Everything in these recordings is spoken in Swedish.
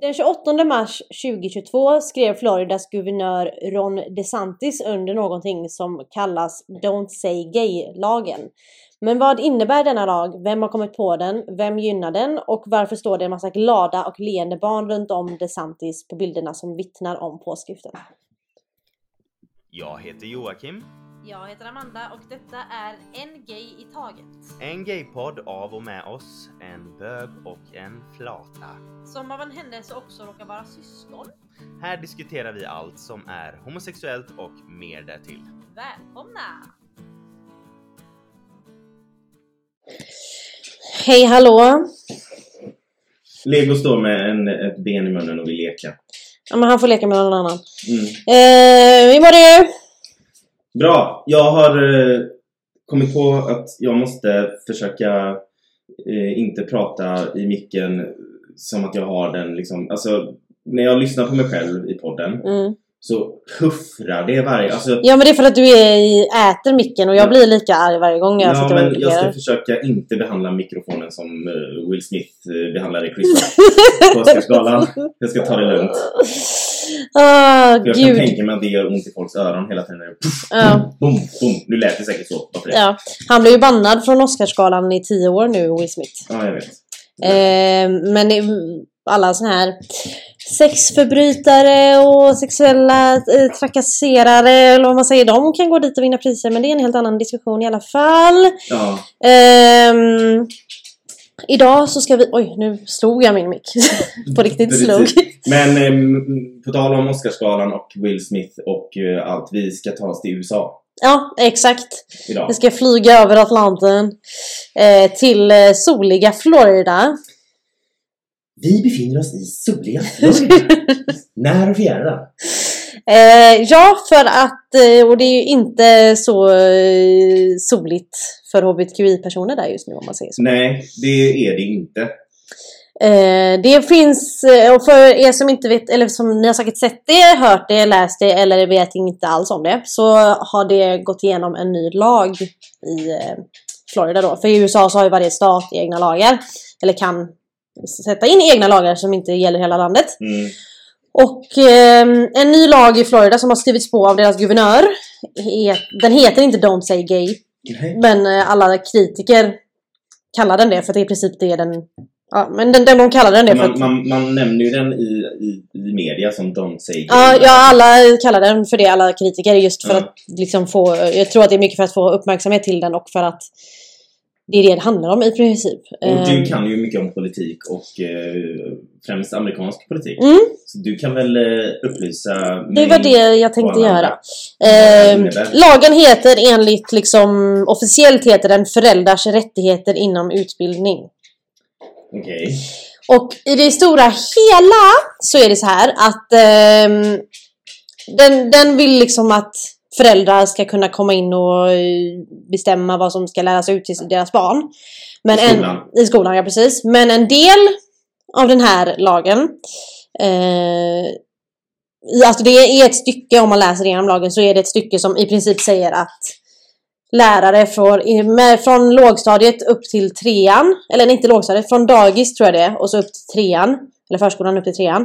Den 28 mars 2022 skrev Floridas guvernör Ron DeSantis under någonting som kallas Don't Say Gay-lagen. Men vad innebär denna lag? Vem har kommit på den? Vem gynnar den? Och varför står det en massa glada och leende barn runt om DeSantis på bilderna som vittnar om påskriften? Jag heter Joakim. Jag heter Amanda och detta är En Gay i Taget. En gaypodd av och med oss, en bög och en flata. Som av en händelse också råkar vara syskon. Här diskuterar vi allt som är homosexuellt och mer därtill. Välkomna! Hej hallå! Lego står med en, ett ben i munnen och vill leka. Ja men han får leka med någon annan. Mm. Eh, hur mår du? Bra! Jag har eh, kommit på att jag måste försöka eh, inte prata i micken som att jag har den liksom... Alltså, när jag lyssnar på mig själv i podden Mm. så puffrar det varje... Alltså, Ja men det är för att du är i, äter micken och jag Ja. blir lika arg varje gång jag ja, sitter och men jag ska försöka inte behandla mikrofonen som eh, Will Smith eh, behandlade Chris på Oscarsgalan. Jag ska ta det lugnt. Jag kan gud. tänka mig att det gör ont i folks öron hela tiden. Puff, Ja, Boom, boom. Nu lät det säkert så. Det? ja. Han blev ju bannad från Oscarsgalan i tio år nu, Will Smith. Ja, jag vet. Eh, men eh, alla såna här sexförbrytare och sexuella eh, trakasserare, eller vad man säger, de kan gå dit och vinna priser. Men det är en helt annan diskussion i alla fall. Ja, Ehm, idag så ska vi... Oj, nu slog jag min mick. På riktigt slog. Men ehm, på tal om Oscarsgalan och Will Smith och eh, allt. Vi ska ta oss till USA Ja, exakt. idag. Vi ska flyga över Atlanten eh, till eh, soliga Florida. Vi befinner oss i soliga Florida. När och fjärran. Eh, ja, för att, eh, och det är ju inte så eh, soligt för hbtqi-personer där just nu om man säger så. Nej, det är det inte. Eh, det finns, eh, och för er som inte vet, eller som ni har säkert sett det, hört det, läst det eller vet inte alls om det, så har det gått igenom en ny lag i Florida då. För i USA så har ju varje stat egna lagar, eller kan sätta in egna lagar som inte gäller hela landet. Mm. Och eh, en ny lag i Florida som har skrivits på av deras guvernör, den heter inte Don't Say Gay, Nej. men eh, alla kritiker kallar den det för att det är i princip det den... Ja, men den, den, de kallar den det för Man, att... man, man nämner ju den i, i, i media som Don't say gay. Ja, ja, alla kallar den för det, alla kritiker, just för Ja. att liksom få... Jag tror att det är mycket för att få uppmärksamhet till den och för att det är det det handlar om i princip. Och Ehm, du kan ju mycket om politik och eh, främst amerikansk politik. Mm, du kan väl eh, upplysa det var det jag tänkte göra. innebär? lagen heter enligt liksom officiellt heter den föräldrars rättigheter inom utbildning. Okej. Och i det stora hela så är det så här att ehm, den, den vill liksom att föräldrar ska kunna komma in och eh, bestämma vad som ska läras ut till deras barn. Men I en, skolan. I skolan, ja precis. Men en del av den här lagen eh, Alltså det är ett stycke, om man läser igenom lagen, så är det ett stycke som i princip säger att lärare i- med, från lågstadiet upp till trean, eller inte lågstadiet, från dagis tror jag det och så upp till trean, eller förskolan upp till trean.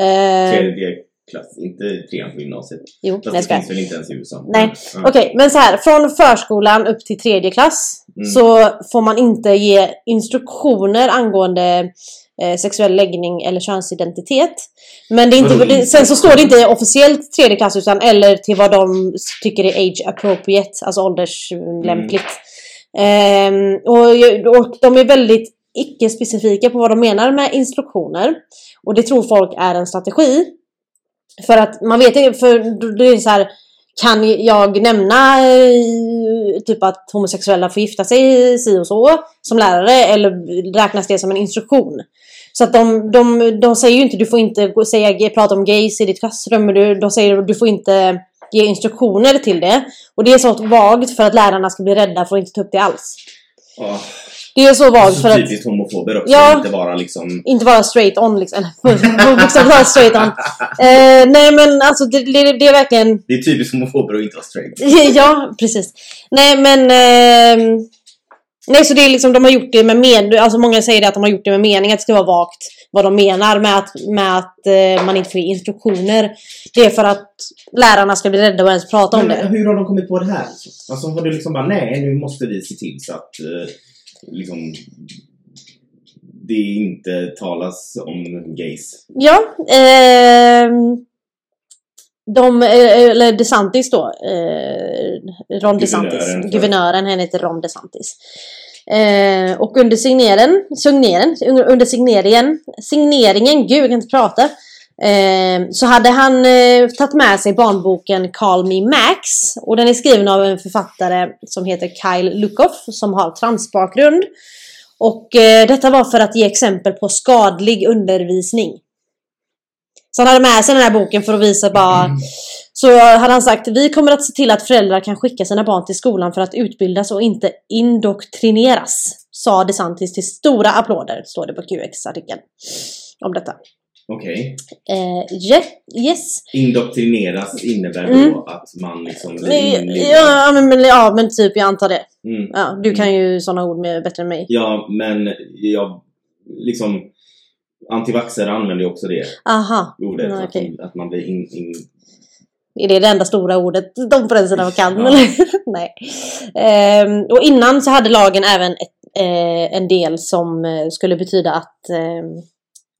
Eh, Tredje klass, inte trean på gymnasiet. jo, Fast nej, det finns väl inte ens i USA? Nej, Ja. Okej, men så här, från förskolan upp till tredje klass Mm. så får man inte ge instruktioner angående eh, sexuell läggning eller könsidentitet. Men det är inte, det, sen så står det inte officiellt tredje klass utan eller till vad de tycker är age appropriate, alltså ålderslämpligt. Ehm, och, och de är väldigt icke-specifika på vad de menar med instruktioner. Och det tror folk är en strategi. För att man vet inte, för då är det så här kan jag nämna eh, typ att homosexuella får gifta sig si och så som lärare eller räknas det som en instruktion? Så att de, de, de säger ju inte du får inte säga, prata om gays i ditt klassrum, men du, de säger du får inte ge instruktioner till det. Och det är så vagt för att lärarna ska bli rädda för att inte ta upp det alls. Det är så vagt för att typiskt homofober också, Ja. inte bara liksom... inte vara straight on liksom. Bokstavligt talat straight on. Eh, nej men alltså det, det, det är verkligen Det är typiskt homofober att inte vara straight. ja, precis. Nej men... ehm, Nej, så det är liksom, de har gjort det med men alltså många säger det att de har gjort det med mening att det ska vara vagt vad de menar med att, med att eh, man inte får instruktioner. Det är för att lärarna ska bli rädda och ens prata om Men det. hur har de kommit på det här? Alltså har du liksom bara, nej nu måste vi se till så att eh, liksom det inte talas om gays. Ja, ehm, de, eh, eller DeSantis då, eh, Ron DeSantis, Guvernören guvernören, han heter Ron DeSantis. Eh, och under signeren, signeren, under signeringen, signeringen, gud jag kan inte prata. Eh, så hade han eh, tagit med sig barnboken Call Me Max och den är skriven av en författare som heter Kyle Lukoff som har transbakgrund. Och eh, detta var för att ge exempel på skadlig undervisning. Så han hade med sig den här boken för att visa bara Så hade han sagt vi kommer att se till att föräldrar kan skicka sina barn till skolan för att utbildas och inte indoktrineras. Sa DeSantis till stora applåder, står det på QX-artikeln. Om detta. Okej. Eh, yeah, yes. Indoktrineras innebär då Mm. att man liksom blir inlindad. Ja men, ja men typ jag antar det. Mm. Ja, du kan ju sådana ord med, bättre än mig. Ja, men jag liksom Antivaxxare använder ju också det Aha. ordet. Ja, att, okej. att man blir in, in, Är det det enda stora ordet de sidan kan? Ja. eller? Nej. Ehm, och innan så hade lagen även ett, eh, en del som eh, skulle betyda att, ehm,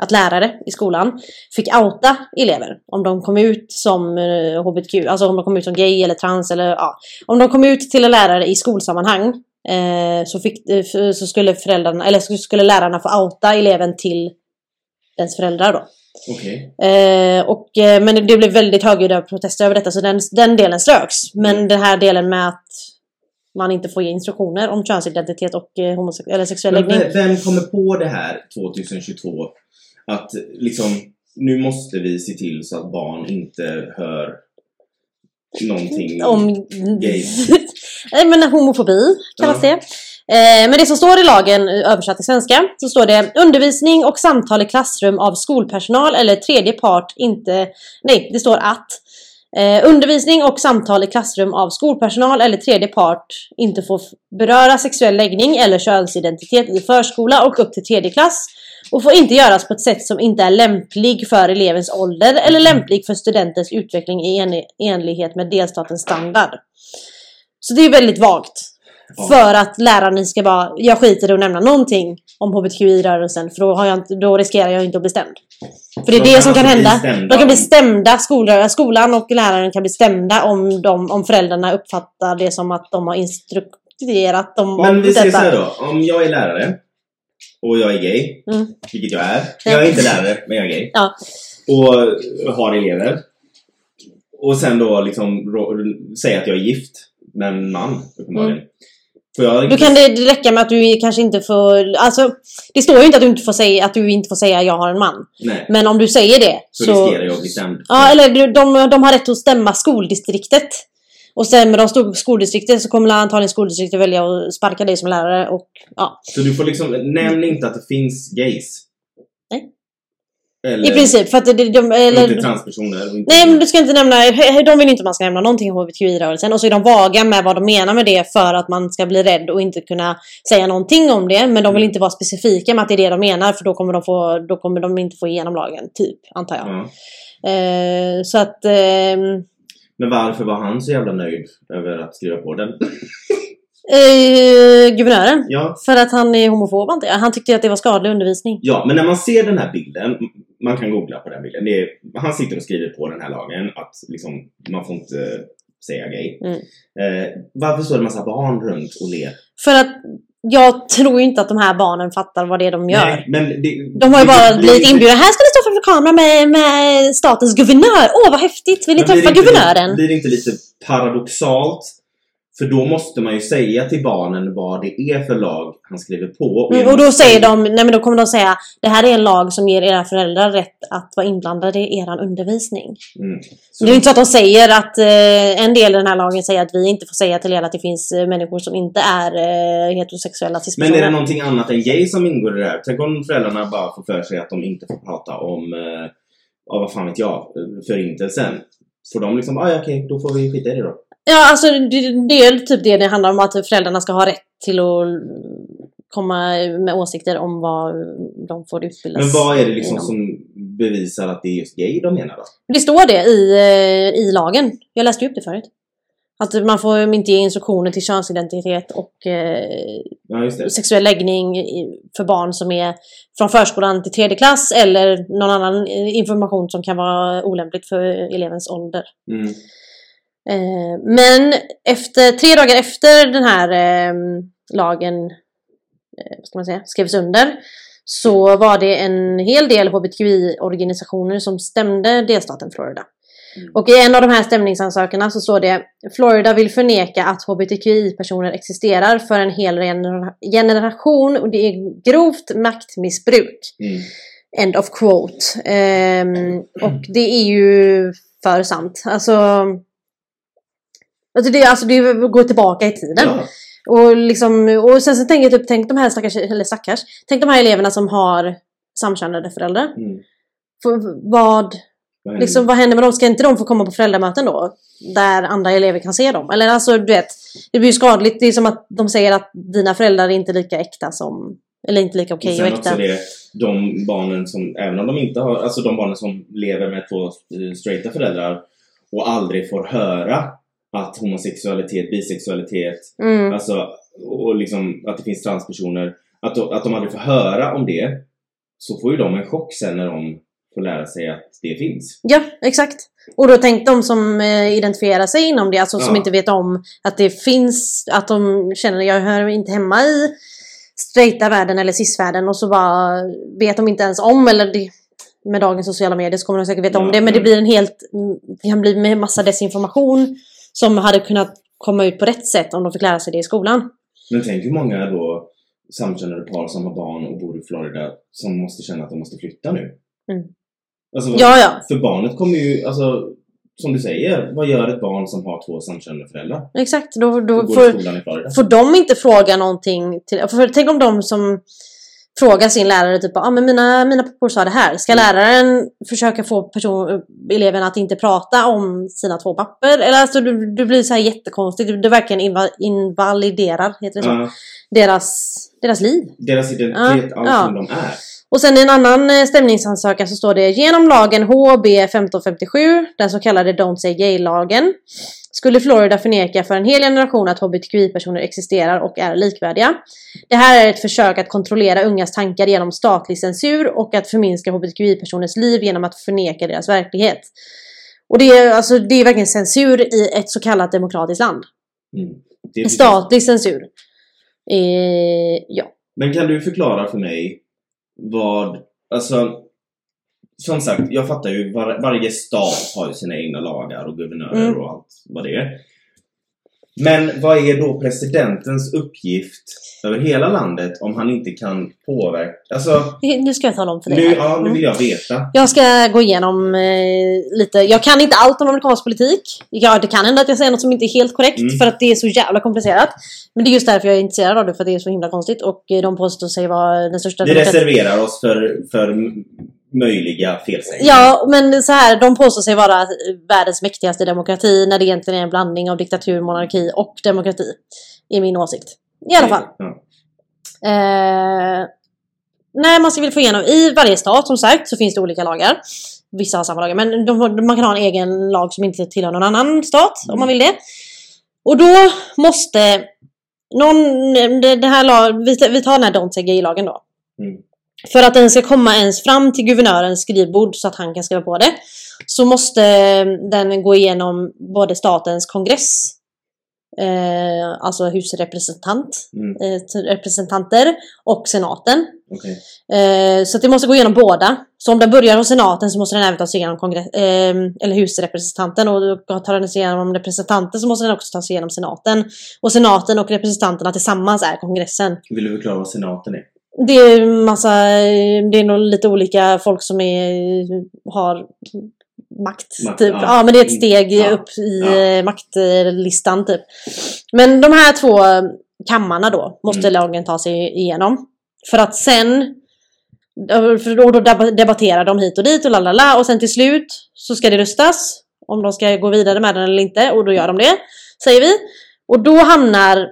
att lärare i skolan fick outa elever. Om de kom ut som eh, HBTQ, alltså om de kom ut som gay eller trans eller ja. Om de kom ut till en lärare i skolsammanhang eh, så, fick, eh, så skulle föräldrarna, eller så skulle lärarna få outa eleven till dens föräldrar då. Okej. Eh, och, eh, men det blev väldigt högljudda protester över detta så den, den delen ströks. Men den här delen med att man inte får ge instruktioner om könsidentitet och eh, homosex- eller sexuell Men läggning. vem kommer på det här 2022? Att liksom, nu måste vi se till så att barn inte hör någonting Om... gays. Nej men homofobi kallas Ja. det. Eh, men det som står i lagen eh, översatt till svenska så står det undervisning och samtal i klassrum av skolpersonal eller tredje part inte... Nej, det står att eh, undervisning och samtal i klassrum av skolpersonal eller tredje part inte får beröra sexuell läggning eller könsidentitet i förskola och upp till tredje klass och får inte göras på ett sätt som inte är lämplig för elevens ålder eller lämplig för studentens utveckling i en- enlighet med delstatens standard. Så det är väldigt vagt. För att läraren ska bara, jag skiter i att nämna någonting om HBTQI-rörelsen för då, har jag inte, då riskerar jag inte att bli stämd. För det är De det som kan alltså hända. De kan bli om- stämda, skolan, skolan och läraren kan bli stämda om, de, om föräldrarna uppfattar det som att de har instruerat dem om Men vi säger så här då. Om jag är lärare och jag är gay, Mm. vilket jag är. Jag är inte lärare, men jag är gay. Ja. Och har elever. Och sen då liksom säga att jag är gift med en man, uppenbarligen. Får jag... Då kan det räcka med att du kanske inte får, alltså det står ju inte att du inte får säga att du inte får säga jag har en man. Nej, Men om du säger det så, så... riskerar jag att bli stämd. Ja, eller de, de, de har rätt att stämma skoldistriktet. Och stämmer de stor- skoldistriktet så kommer antagligen skoldistriktet välja att sparka dig som lärare och ja. Så du får liksom, nämn inte att det finns gays. Nej. Eller, I princip för att de, de, Inte eller, transpersoner. och Inte, Nej men du ska inte nämna, de vill inte att man ska nämna någonting om HBTQI-rörelsen och så är de vaga med vad de menar med det för att man ska bli rädd och inte kunna säga någonting om det. Men de vill inte vara specifika med att det är det de menar för då kommer de, få, då kommer de inte få igenom lagen, typ, antar jag. Ja. Eh, så att... ehm, Men varför var han så jävla nöjd över att skriva på den? eh, guvernören. Ja, För att han är homofob antar jag. Han tyckte att det var skadlig undervisning. ja, men när man ser den här bilden, man kan googla på den bilden. Är, han sitter och skriver på den här lagen att liksom, man får inte säga gay. Mm. Eh, varför står det en massa barn runt och ler? För att jag tror inte att de här barnen fattar vad det är de gör. Nej, det, De har ju bara det- blivit inbjudna. Här ska ni stå framför kameran med, med statens guvernör. Åh vad häftigt! Vill ni träffa guvernören? Blir det inte lite paradoxalt? För då måste man ju säga till barnen vad det är för lag han skriver på. Mm, genom och då säger de, nej men då kommer de säga Det här är en lag som ger era föräldrar rätt att vara inblandade i eran undervisning. Mm. Det är inte så att de säger att eh, en del i den här lagen säger att vi inte får säga till er att det finns eh, människor som inte är eh, heterosexuella men är det någonting annat än gay som ingår i det här? Tänk om föräldrarna bara får för sig att de inte får prata om, eh, vad fan vet jag, eh, förintelsen. Får de liksom, ah, ja okej, då får vi skita i det då. Ja, alltså det, det är typ det det handlar om att föräldrarna ska ha rätt till att komma med åsikter om vad de får utbildas Men vad är det liksom inom. som bevisar att det är just gay de menar då? Det står det i, eh, i lagen. Jag läste ju upp det förut. Att man får inte ge instruktioner till könsidentitet och eh, Ja, sexuell läggning för barn som är från förskolan till tredje klass eller någon annan eh, information som kan vara olämpligt för elevens ålder. Mm. Eh, men efter, tre dagar efter den här eh, lagen eh, vad ska man säga, skrevs under så var det en hel del hbtqi-organisationer som stämde delstaten Florida. Mm. Och i en av de här stämningsansökningarna så står det Florida vill förneka att hbtqi-personer existerar för en hel genera- generation och det är grovt maktmissbruk. Mm. End of quote. Ehm, och det är ju för sant. Alltså, alltså, det, alltså det går tillbaka i tiden. Ja. Och, liksom, och sen så tänker jag typ, tänk de här stackars, eller stackars, tänk de här eleverna som har samkönade föräldrar. Mm. För, vad, händer? liksom, vad händer med dem? Ska inte de få komma på föräldramöten då? Där andra elever kan se dem? Eller alltså du vet, det blir ju skadligt. Det är som att de säger att dina föräldrar är inte lika äkta som, eller inte lika okej Sen och också äkta. det, de barnen som, även om de inte har, alltså de barnen som lever med två straighta föräldrar och aldrig får höra att homosexualitet, bisexualitet, Mm. alltså och liksom att det finns transpersoner, att de, att de aldrig får höra om det, så får ju de en chock sen när de får lära sig att det finns. Ja, exakt. Och då tänk de som eh, identifierar sig inom det, alltså som Ja. inte vet om att det finns, att de känner jag hör inte hemma i straighta världen eller cis-världen och så bara vet de inte ens om, eller det, med dagens sociala medier så kommer de säkert veta Ja, om det, men det blir en helt, det kan bli med massa desinformation som hade kunnat komma ut på rätt sätt om de fick lära sig det i skolan. Men tänk hur många då samkönade par som har barn och bor i Florida som måste känna att de måste flytta nu. Mm. Alltså, Ja, ja. För barnet kommer ju, alltså som du säger, vad gör ett barn som har två samkönade föräldrar? Exakt, då, då får? Får de inte fråga någonting till... För tänk om de som frågar sin lärare typ ah, men mina, mina pappor sa det här. Ska Mm. läraren försöka få person, eleven att inte prata om sina två papper? Eller alltså det, det blir så här jättekonstigt. Det, det verkligen inva, invaliderar, heter det så? Ja, Deras, deras liv. deras identitet, Ja, allt ja. som de är. Och sen i en annan eh, stämningsansökan så står det genom lagen HB 1557, den så kallade Don't Say Gay-lagen, skulle Florida förneka för en hel generation att hbtqi-personer existerar och är likvärdiga. Det här är ett försök att kontrollera ungas tankar genom statlig censur och att förminska hbtqi-personers liv genom att förneka deras verklighet. Och det är, alltså, det är verkligen censur i ett så kallat demokratiskt land. Mm. Statlig censur. Eh, ja. Men kan du förklara för mig vad, alltså som sagt, jag fattar ju var, varje stat har ju sina egna lagar och guvernörer Mm. och allt vad det är. Men vad är då presidentens uppgift över hela landet om han inte kan påverka? Alltså, Nu ska jag tala om för dig. nu, här. ja, nu Mm. vill jag veta. Jag ska gå igenom eh, lite. Jag kan inte allt om amerikansk politik. Ja, det kan hända att jag säger något som inte är helt korrekt Mm. för att det är så jävla komplicerat. Men det är just därför jag är intresserad av det, för att det är så himla konstigt. Och eh, de påstår sig vara den största... Vi reserverar oss för, för möjliga felsägningar. Ja, men så här, de påstår sig vara världens mäktigaste demokrati när det egentligen är en blandning av diktatur, monarki och demokrati. I min åsikt. I alla fall. Ja. Eh, nej, man ska väl få igenom, i varje stat som sagt så finns det olika lagar. Vissa har samma lagar, men de, man kan ha en egen lag som inte tillhör någon annan stat om man vill det. Och då måste någon, det, här lag, vi tar den här Don't Say Gay-lagen då. Mm. För att den ska komma ens fram till guvernörens skrivbord så att han kan skriva på det. Så måste den gå igenom både statens kongress, eh, alltså husrepresentant, Mm, eh, representanter och senaten. okej. Eh, så det måste gå igenom båda. Så om den börjar hos senaten så måste den även ta sig igenom kongress, eh, eller husrepresentanten och tar den sig igenom representanten så måste den också ta sig igenom senaten. Och senaten och representanterna tillsammans är kongressen. Vill du förklara vad senaten är? Det är massa, det är nog lite olika folk som är, har makt. Makt, typ. ja. ja. men det är ett steg Ja, upp i ja. eh, maktlistan typ. Men de här två kammarna då måste Mm. lagen ta sig igenom. För att sen för då, då deb- debatterar de hit och dit och lalala och sen till slut så ska det röstas om de ska gå vidare med den eller inte och då gör de det, säger vi. Och då hamnar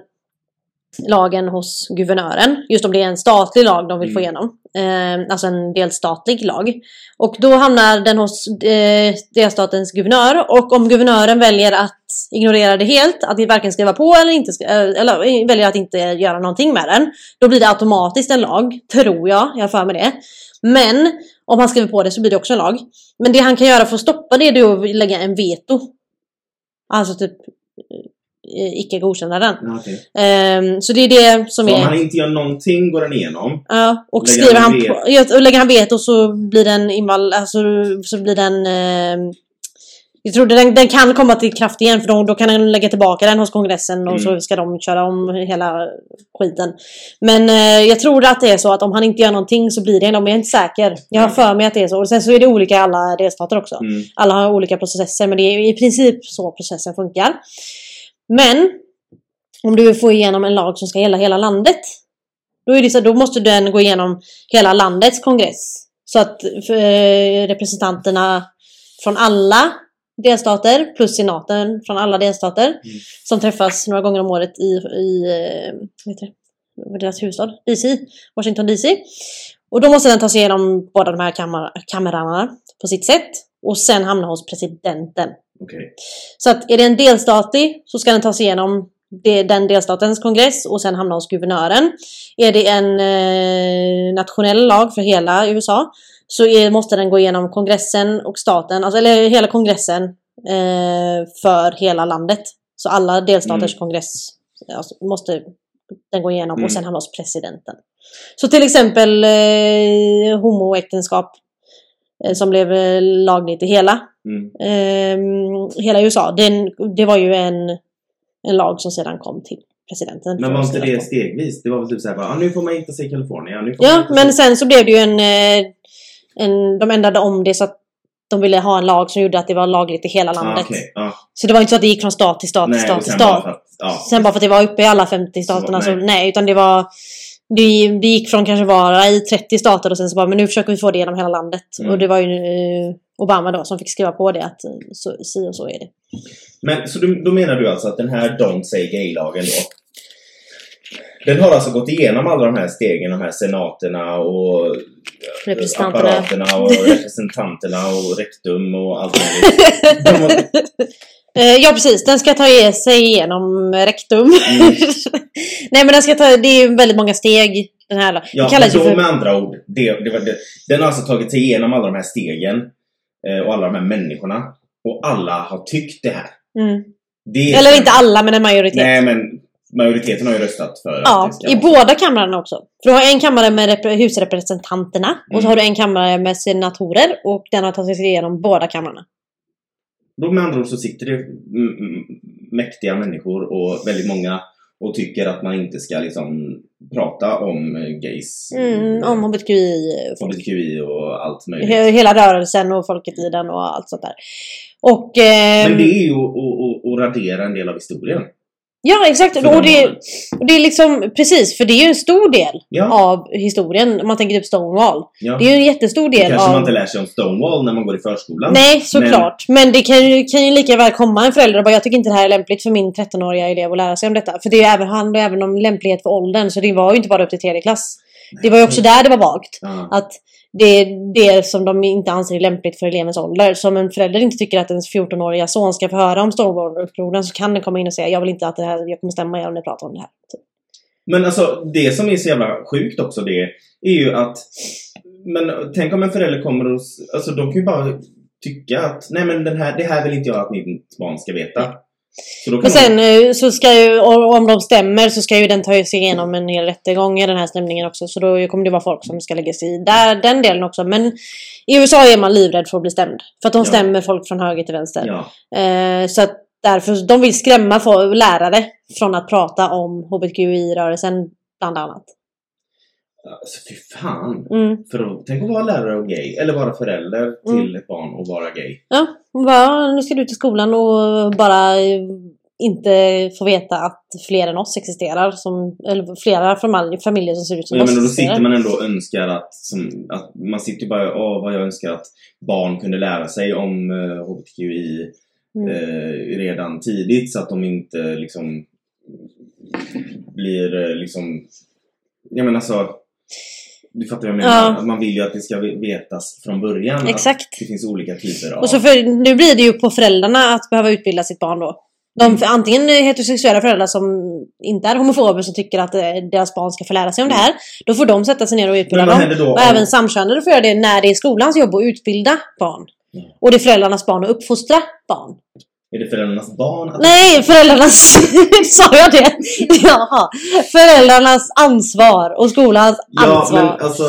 lagen hos guvernören. Just om det är en statlig lag de vill få Mm. igenom. Eh, alltså en delstatlig lag. Och då hamnar den hos eh, delstatens guvernör. Och om guvernören väljer att ignorera det helt, att varken skriva på eller, inte, eh, eller väljer att inte göra någonting med den. Då blir det automatiskt en lag, tror jag. Jag har för mig det. Men om han skriver på det så blir det också en lag. Men det han kan göra för att stoppa det är att lägga en veto. Alltså typ eh, icke godkänna den. Ja, okej. Ehm, så det är det som Så om är... han inte gör någonting går den igenom. Ja, och Lägger skriver han han, på, och lägger han veto så blir den invall... Alltså så blir den... ehm, jag tror den, den kan komma till kraft igen för då, då kan den lägga tillbaka den hos kongressen och Mm. så ska de köra om hela skiten. Men eh, jag tror att det är så att om han inte gör någonting så blir det men jag är inte säker. Jag har för mig att det är så. Och sen så är det olika i alla delstater också. Mm. Alla har olika processer men det är i princip så processen funkar. Men om du vill få igenom en lag som ska gälla hela landet. Då, är det så, då måste den gå igenom hela landets kongress. Så att eh, representanterna från alla delstater plus senaten från alla delstater som träffas några gånger om året i, i eh, vad heter det? Deras huvudstad? DC, Washington DC. Och då måste den ta sig igenom båda de här kammar, kamrarna på sitt sätt och sen hamna hos presidenten. Okej. Så att är det en delstatlig så ska den ta sig igenom den delstatens kongress och sen hamna hos guvernören. Är det en eh, nationell lag för hela USA så är, måste den gå igenom kongressen och staten, alltså, eller hela kongressen eh, för hela landet. Så alla delstaters Mm. kongress alltså, måste den gå igenom Mm. och sen hamna hos presidenten. Så till exempel eh, homoäktenskap eh, som blev eh, lagligt i hela Mm. Ehm, hela USA. Den, det var ju en, en lag som sedan kom till presidenten. Men var inte det på. stegvis? Det var väl typ såhär bara, ah, nu får man sig i Kalifornien. Nu får Ja, gifta sig- men sen så blev det ju en, eh, en... De ändrade om det så att de ville ha en lag som gjorde att det var lagligt i hela ah, landet. okej. ah. Så det var inte så att det gick från stat till stat till stat till bara stat. för att, ja. Sen bara för att det var uppe i alla 50 staterna så nej. nej, utan det var... Det, det gick från kanske vara i 30 stater och sen så bara, men nu försöker vi få det genom hela landet. Mm. Och det var ju eh, Obama då som fick skriva på det att eh, så, si och så är det. Men så du, då menar du alltså att den här Don't Say Gay-lagen då den har alltså gått igenom alla de här stegen, de här senaterna och Representanterna. apparaterna och representanterna och rektum och allt möjligt. De har, Eh, ja precis, den ska ta sig igenom rektum. Mm. Nej men den ska ta, det är ju väldigt många steg. Den här. ja, kallas ju för... med andra ord, det, det det, den har alltså tagit sig igenom alla de här stegen eh, och alla de här människorna. Och alla har tyckt det här. Mm. Det Eller inte alla men en majoritet. Nej, men majoriteten har ju röstat för Ja, i vara- båda kamrarna också. För du har en kammare med rep- husrepresentanterna och så Mm. har du en kammare med senatorer och den har tagit sig igenom båda kamrarna. Då med andra ord så sitter det mäktiga människor och väldigt många och tycker att man inte ska liksom prata om eh, gays, Mm, om HBTQI, folk. HBTQI och allt möjligt. He- hela rörelsen och folket i den och allt sånt där. Och... ehm, Men det är ju att radera en del av historien. Ja exakt, och de det, och det är liksom precis, för det är ju en stor del Ja, av historien. Om man tänker typ Stonewall. ja. Det är ju en jättestor Det del kanske av... man inte lär sig om Stonewall när man går i förskolan. Nej, såklart. Men, det kan ju, kan ju lika väl komma en förälder och bara jag tycker inte det här är lämpligt för min 13-åriga elev att lära sig om detta. För det är ju även, handlar ju även om lämplighet för åldern. Så det var ju inte bara upp till tredje klass. Det var ju också där det var vagt. Ja. Att det är det som de inte anser är lämpligt för elevens ålder. Så om en förälder inte tycker att ens 14-åriga son ska få höra om Stonewall-upproren så kan den komma in och säga jag vill inte att det här, jag kommer stämma er om ni pratar om det här. Men alltså det som är så jävla sjukt också det är ju att men tänk om en förälder kommer och alltså de kan ju bara tycka att nej men den här, det här vill inte jag att mitt barn ska veta. Men sen eh, så ska ju, om de stämmer så ska ju den ta sig igenom en hel rättegång i den här stämningen också. Så då kommer det vara folk som ska lägga sig i där, den delen också. Men i USA är man livrädd för att bli stämd. För att de Ja. stämmer folk från höger till vänster. ja, Eh, så att därför, de vill skrämma for, lärare från att prata om HBTQI-rörelsen bland annat. Alltså fy fan. Mm. För att, tänk att vara lärare och gay, eller vara förälder till Mm. ett barn och vara gay. Ja, bara, nu ska du till skolan och bara inte få veta att fler än oss existerar. Som, eller flera familjer, som ser ut som Ja, oss men då sitter man ändå och önskar att, som, att man sitter bara åh vad jag önskar att barn kunde lära sig om eh, HBTQI Mm. eh, redan tidigt så att de inte liksom blir eh, liksom... Jag menar alltså... Du fattar vad jag menar? Ja. Man vill ju att det ska vetas från början. Exakt. Att det finns olika typer av... Och så för, nu blir det ju på föräldrarna att behöva utbilda sitt barn då. De, Mm. antingen heterosexuella föräldrar som inte är homofober som tycker att eh, deras barn ska få lära sig om det här. Då får de sätta sig ner och utbilda dem. då Och även samkönade får göra det när det är skolans jobb att utbilda barn. Mm. Och det är föräldrarnas barn att uppfostra barn. Är det föräldrarnas barn? Att... Nej, föräldrarnas... Sa jag det? Jaha. Föräldrarnas ansvar och skolans Ja, ansvar. men alltså...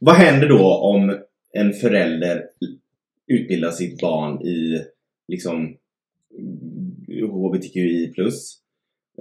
Vad händer då om en förälder utbildar sitt barn i liksom HBTQI+,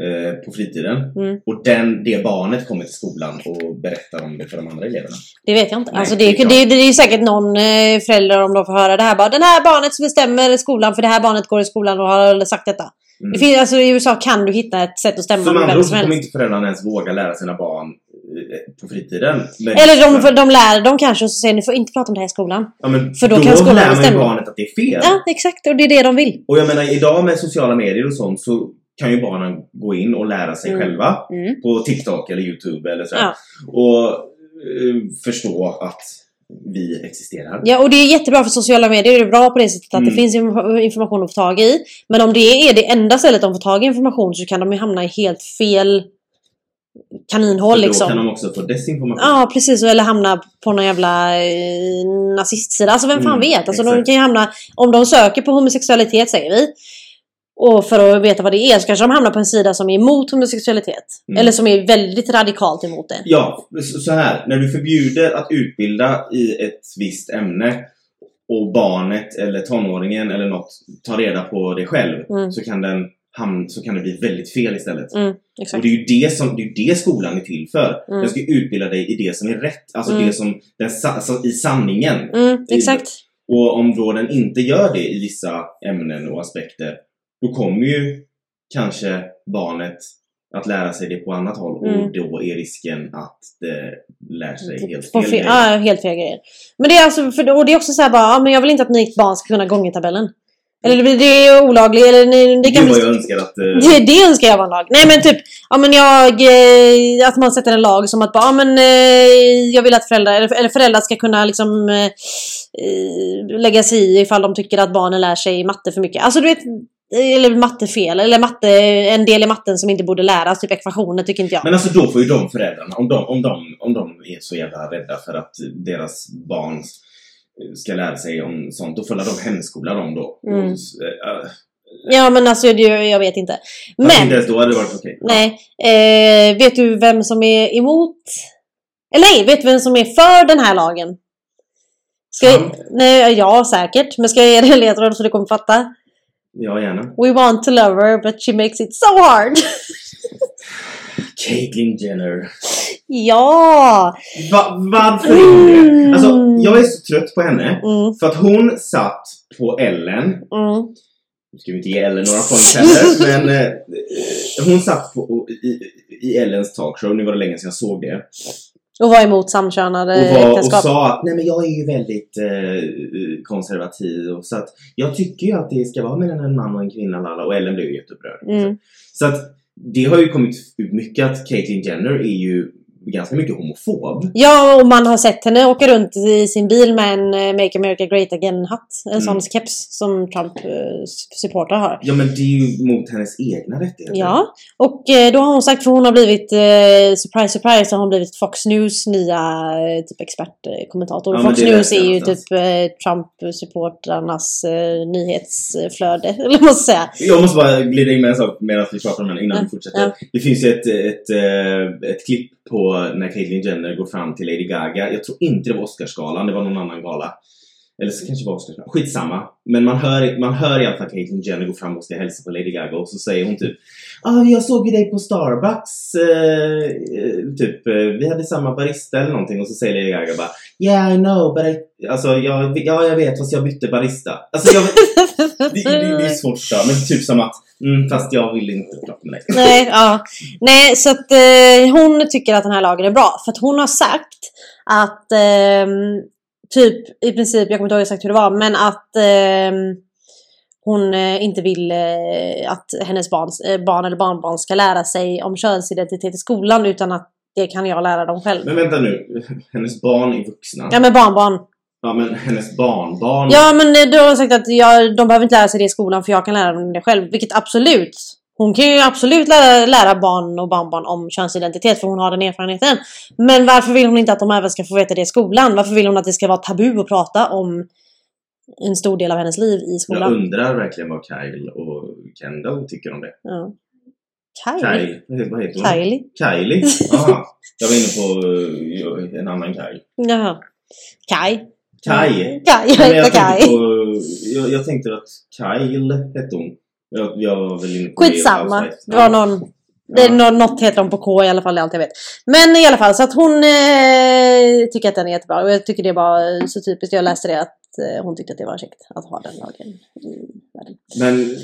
eh, på fritiden Mm. och den, det barnet kommer till skolan och berättar om det för de andra eleverna. Det vet jag inte. Nej, alltså det det, det, det, är ju säkert någon eh, förälder om de får höra det här bara Den här barnet som bestämmer skolan för det här barnet går i skolan och har sagt detta. Mm. Det finns, alltså, I USA kan du hitta ett sätt att stämma med vem som så kommer helst. inte föräldrarna ens våga lära sina barn eh, på fritiden. Eller de, de lär dem kanske och så säger ni får inte prata om det här i skolan. ja, men för då då, kan skolan lär man ju barnet att det är fel. Ja, exakt. Och det är det de vill. Och jag menar idag med sociala medier och sånt så kan ju barnen gå in och lära sig Mm. själva Mm. på TikTok eller Youtube eller så. Ja. Och eh, förstå att vi existerar. Ja, och det är jättebra för sociala medier. Det är bra på det sättet att Mm. det finns inf- information att få tag i. Men om det är det enda stället de får tag i information så kan de ju hamna i helt fel kaninhål liksom. Då kan de också få desinformation. Ja precis, eller hamna på någon jävla eh, nazistsida. Alltså vem fan Mm, vet? Alltså de kan ju hamna, om de söker på homosexualitet säger vi. Och för att veta vad det är så kanske de hamnar på en sida som är emot homosexualitet. Mm. Eller som är väldigt radikalt emot det. Ja, så här. När du förbjuder att utbilda i ett visst ämne och barnet eller tonåringen eller något tar reda på det själv Mm. så, kan den hamn, så kan det bli väldigt fel istället. Mm, Och det är ju det, som, det, är det skolan är till för. Mm. Den ska utbilda dig i det som är rätt. Alltså Mm. det som den, alltså i sanningen. Mm, exakt. Och om då den inte gör det i vissa ämnen och aspekter då kommer ju kanske barnet att lära sig det på annat håll Mm. och då är risken att det lär sig helt På fel fel, grejer. ja, helt fel grejer. Men det är alltså, för, och det är också så här bara, ja, men jag vill inte att mitt barn ska kunna gångertabellen. Eller det, det är olagligt, eller ni- det kan Gud bli... jag önskar att... eh, Det, det önskar jag var en lag. Nej men typ, ja men jag... Eh, att man sätter en lag som att bara, ja men eh, jag vill att föräldrar, eller, eller föräldrar ska kunna liksom eh, eh, lägga sig i ifall de tycker att barnen lär sig matte för mycket. Alltså du vet, eller matte fel, eller matte, en del i matten som inte borde läras, typ ekvationer tycker inte jag. Men alltså då får ju de föräldrarna, om de, om, de, om de är så jävla rädda för att deras barn ska lära sig om sånt, då får de hemskola dem då. Mm. Och, eh, Ja men alltså det, jag vet inte. fast inte Men, ens då hade det varit okej. nej. Eh, vet du vem som är emot? Eller nej, vet du vem som är för den här lagen? Ska jag, nej, ja säkert. Men ska jag ge dig en ledtråd så du kommer fatta? Ja, gärna. We want to love her but she makes it so hard. Caitlyn Jenner. ja! Va, varför hon det? Mm. Alltså, jag är så trött på henne. Mm, För att hon satt på Ellen. mm, Nu ska vi inte ge Ellen några poäng heller, men eh, hon satt på, i, i Ellens talkshow. Nu var det länge sedan jag såg det. Och var emot samkönade Och, var, och äktenskap. sa att nej men jag är ju väldigt eh, konservativ. Och så att jag tycker ju att det ska vara mellan en man och en kvinna. Lalla. Och Ellen blev ju jätteupprörd. Mm. Så att det har ju kommit ut mycket att Caitlyn Jenner är ju ganska mycket homofob. Ja, och man har sett henne åka runt i sin bil med en eh, Make America Great Again-hatt. En Mm. sån keps som Trump-supportrar har. Ja men det är ju mot hennes egna rättigheter. Ja, och eh, då har hon sagt, för hon har blivit, eh, surprise surprise, så har hon blivit Fox News nya eh, typ expertkommentator. Ja, Fox News jag är ju typ eh, Trump-supportrarnas eh, nyhetsflöde, eller vad man ska säga. Jag måste bara glida in med en sak medan vi pratar om den innan Ja, vi fortsätter. ja. Det finns ju ett, ett, eh, ett klipp på när Caitlyn Jenner går fram till Lady Gaga. Jag tror inte det var Oscarsgalan, det var någon annan gala. Eller så kanske det var Oscarsgalan. Skitsamma. Men man hör, man hör i alla fall Caitlyn Jenner gå fram och ska hälsa på Lady Gaga och så säger hon typ ah, jag såg ju dig på Starbucks. Eh, eh typ, eh, vi hade samma barista eller någonting och så säger Lady Gaga bara Yeah I know but I, alltså jag, ja, jag vet fast jag bytte barista. Alltså jag, det, det, det är svårt att men typ som att mm, fast jag vill inte prata med dig. Nej, ja. Nej, så att eh, hon tycker att den här lagen är bra. För att hon har sagt att ehm, typ i princip, jag kommer inte ihåg exakt hur det var, men att ehm, hon eh, inte vill eh, att hennes barn, eh, barn eller barnbarn ska lära sig om könsidentitet i skolan utan att det kan jag lära dem själv. Men vänta nu, hennes barn är vuxna. Ja men barnbarn. Ja men hennes barnbarn. Ja men du har sagt att jag, de behöver inte lära sig det i skolan för jag kan lära dem det själv. Vilket absolut. Hon kan ju absolut lära, lära barn och barnbarn om könsidentitet för hon har den erfarenheten. Men varför vill hon inte att de även ska få veta det i skolan? Varför vill hon att det ska vara tabu att prata om en stor del av hennes liv i Jag skolan? undrar verkligen vad Kyle och Kendall tycker om det. Ja. Kylie? Kyle, vad heter hon? Kylie? Kylie? Aha. Jag var inne på eh, en annan Kyle. Jaha. Kai? Kai? Kai, jag heter tänkte Kai. på, jag, jag tänkte att Kyle hette hon. Jag, jag var väl inne på Skitsamma. Housewives. Det var någon... Det är Ja. nå- något heter de på K i alla fall, det är allt jag vet. Men i alla fall, så att hon eh, tycker att den är jättebra. Och jag tycker det var så typiskt. Jag läste det att eh, hon tyckte att det var käckt att ha den lagen i världen. Men.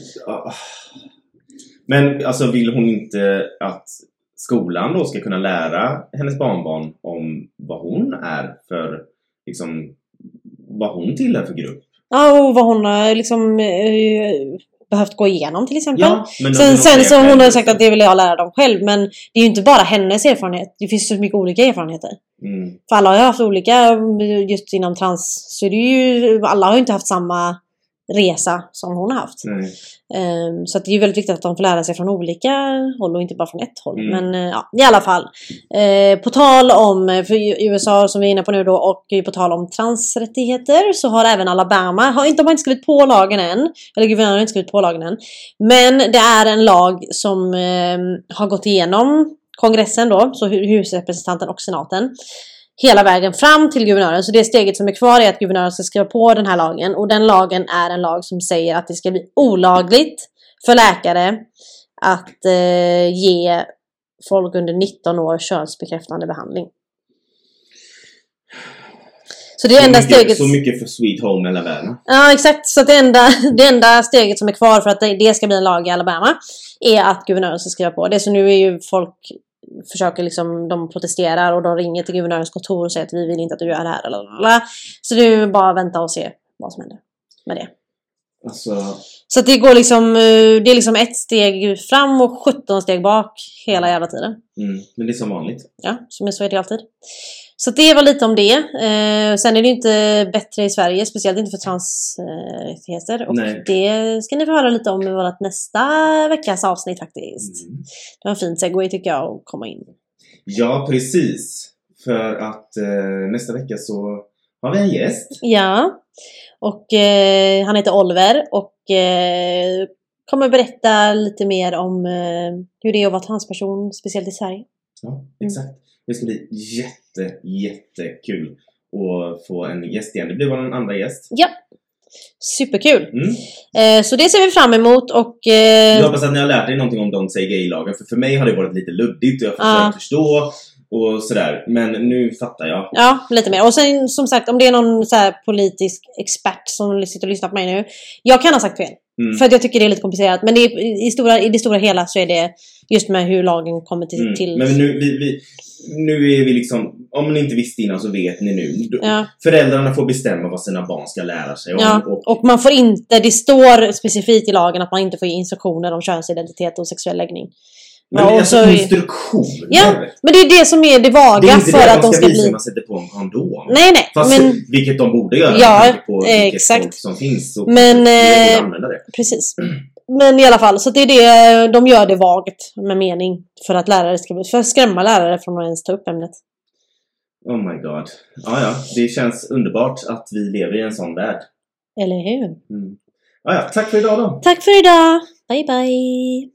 Men alltså vill hon inte att skolan då ska kunna lära hennes barnbarn om vad hon är för, liksom, vad hon tillhör för grupp? Ja, och vad hon har liksom eh, behövt gå igenom till exempel. Ja, men Sen, sen säger så hon har sagt att det vill jag lära dem själv. Men det är ju inte bara hennes erfarenhet. Det finns så mycket olika erfarenheter. Mm. För alla har ju haft olika, just inom trans, så är det ju, alla har ju inte haft samma resa som hon har haft. Nej. Ehm, så det är väldigt viktigt att de får lära sig från olika håll och inte bara från ett håll. Mm. Men eh, ja, i alla fall. Eh, på tal om, för i USA som vi är inne på nu då, och på tal om transrättigheter så har även Alabama, har inte, de har inte skrivit på lagen än, eller guvernören har inte skrivit på lagen än. Men det är en lag som eh, har gått igenom kongressen då, så hu- husrepresentanten och senaten hela vägen fram till guvernören. Så det steget som är kvar är att guvernören ska skriva på den här lagen. Och den lagen är en lag som säger att det ska bli olagligt för läkare att eh, ge folk under 19 år könsbekräftande behandling. Så det Så enda mycket, steget... så mycket för Sweet Home Alabama. Ja exakt, så det enda, det enda steget som är kvar för att det, det ska bli en lag i Alabama är att guvernören ska skriva på det. Så nu är ju folk försöker liksom, de protesterar och de ringer till guvernörens kontor och säger att vi vill inte att du gör det här. Lalala. Så det är bara att vänta och se vad som händer med det. Alltså, Så det går liksom, eh, det är liksom ett steg fram och 17 steg bak hela jävla tiden. mm, men det är som vanligt. Ja, som så är det alltid. Så det var lite om det. Eh, sen är det inte bättre i Sverige, speciellt inte för transrättigheter. och Nej. det ska ni få höra lite om i vårt nästa veckas avsnitt faktiskt. Mm. Det var en fin segway tycker jag att komma in. Ja, precis. För att eh, nästa vecka så har vi en gäst. Ja. Och eh, han heter Oliver och eh, kommer berätta lite mer om eh, hur det är att vara transperson, speciellt i Sverige. Ja, exakt. Det ska bli jätte, jättekul att få en gäst igen. Det blir vår andra gäst. Ja. Superkul! Mm. Eh, så det ser vi fram emot och... Eh, Jag hoppas att ni har lärt er någonting om Don't Say Gay-lagen. För för mig har det varit lite luddigt och jag har försökt Ja. förstå och sådär. Men nu fattar jag. Ja, lite mer. Och sen som sagt, om det är någon så politisk expert som sitter och lyssnar på mig nu. Jag kan ha sagt fel. Mm. För att jag tycker det är lite komplicerat. Men det är, i, stora, i det stora hela så är det just med hur lagen kommer till... Mm. till Men nu, vi, vi, nu är vi liksom, om ni inte visste innan så vet ni nu. Ja, Föräldrarna får bestämma vad sina barn ska lära sig om. ja. Och, Och man får inte, det står specifikt i lagen att man inte får ge instruktioner om könsidentitet och sexuell läggning. men Ja, alltså instruktioner. Ja, Men det är det som är det vaga Det är inte för det att de ska bli... man sätter på en kondom. Nej, nej. Fast, men vilket de borde göra Ja, på exakt. folk som finns. Och Men, eh, använda det. Precis. Men i alla fall, så det är det, de gör det vagt med mening. För att lärare ska, för att skrämma lärare från att ens ta upp ämnet. Oh my god. Ja, ja. Det känns underbart att vi lever i en sån värld. Eller hur? Mm. Ja, ja. Tack för idag då. Tack för idag! Bye bye!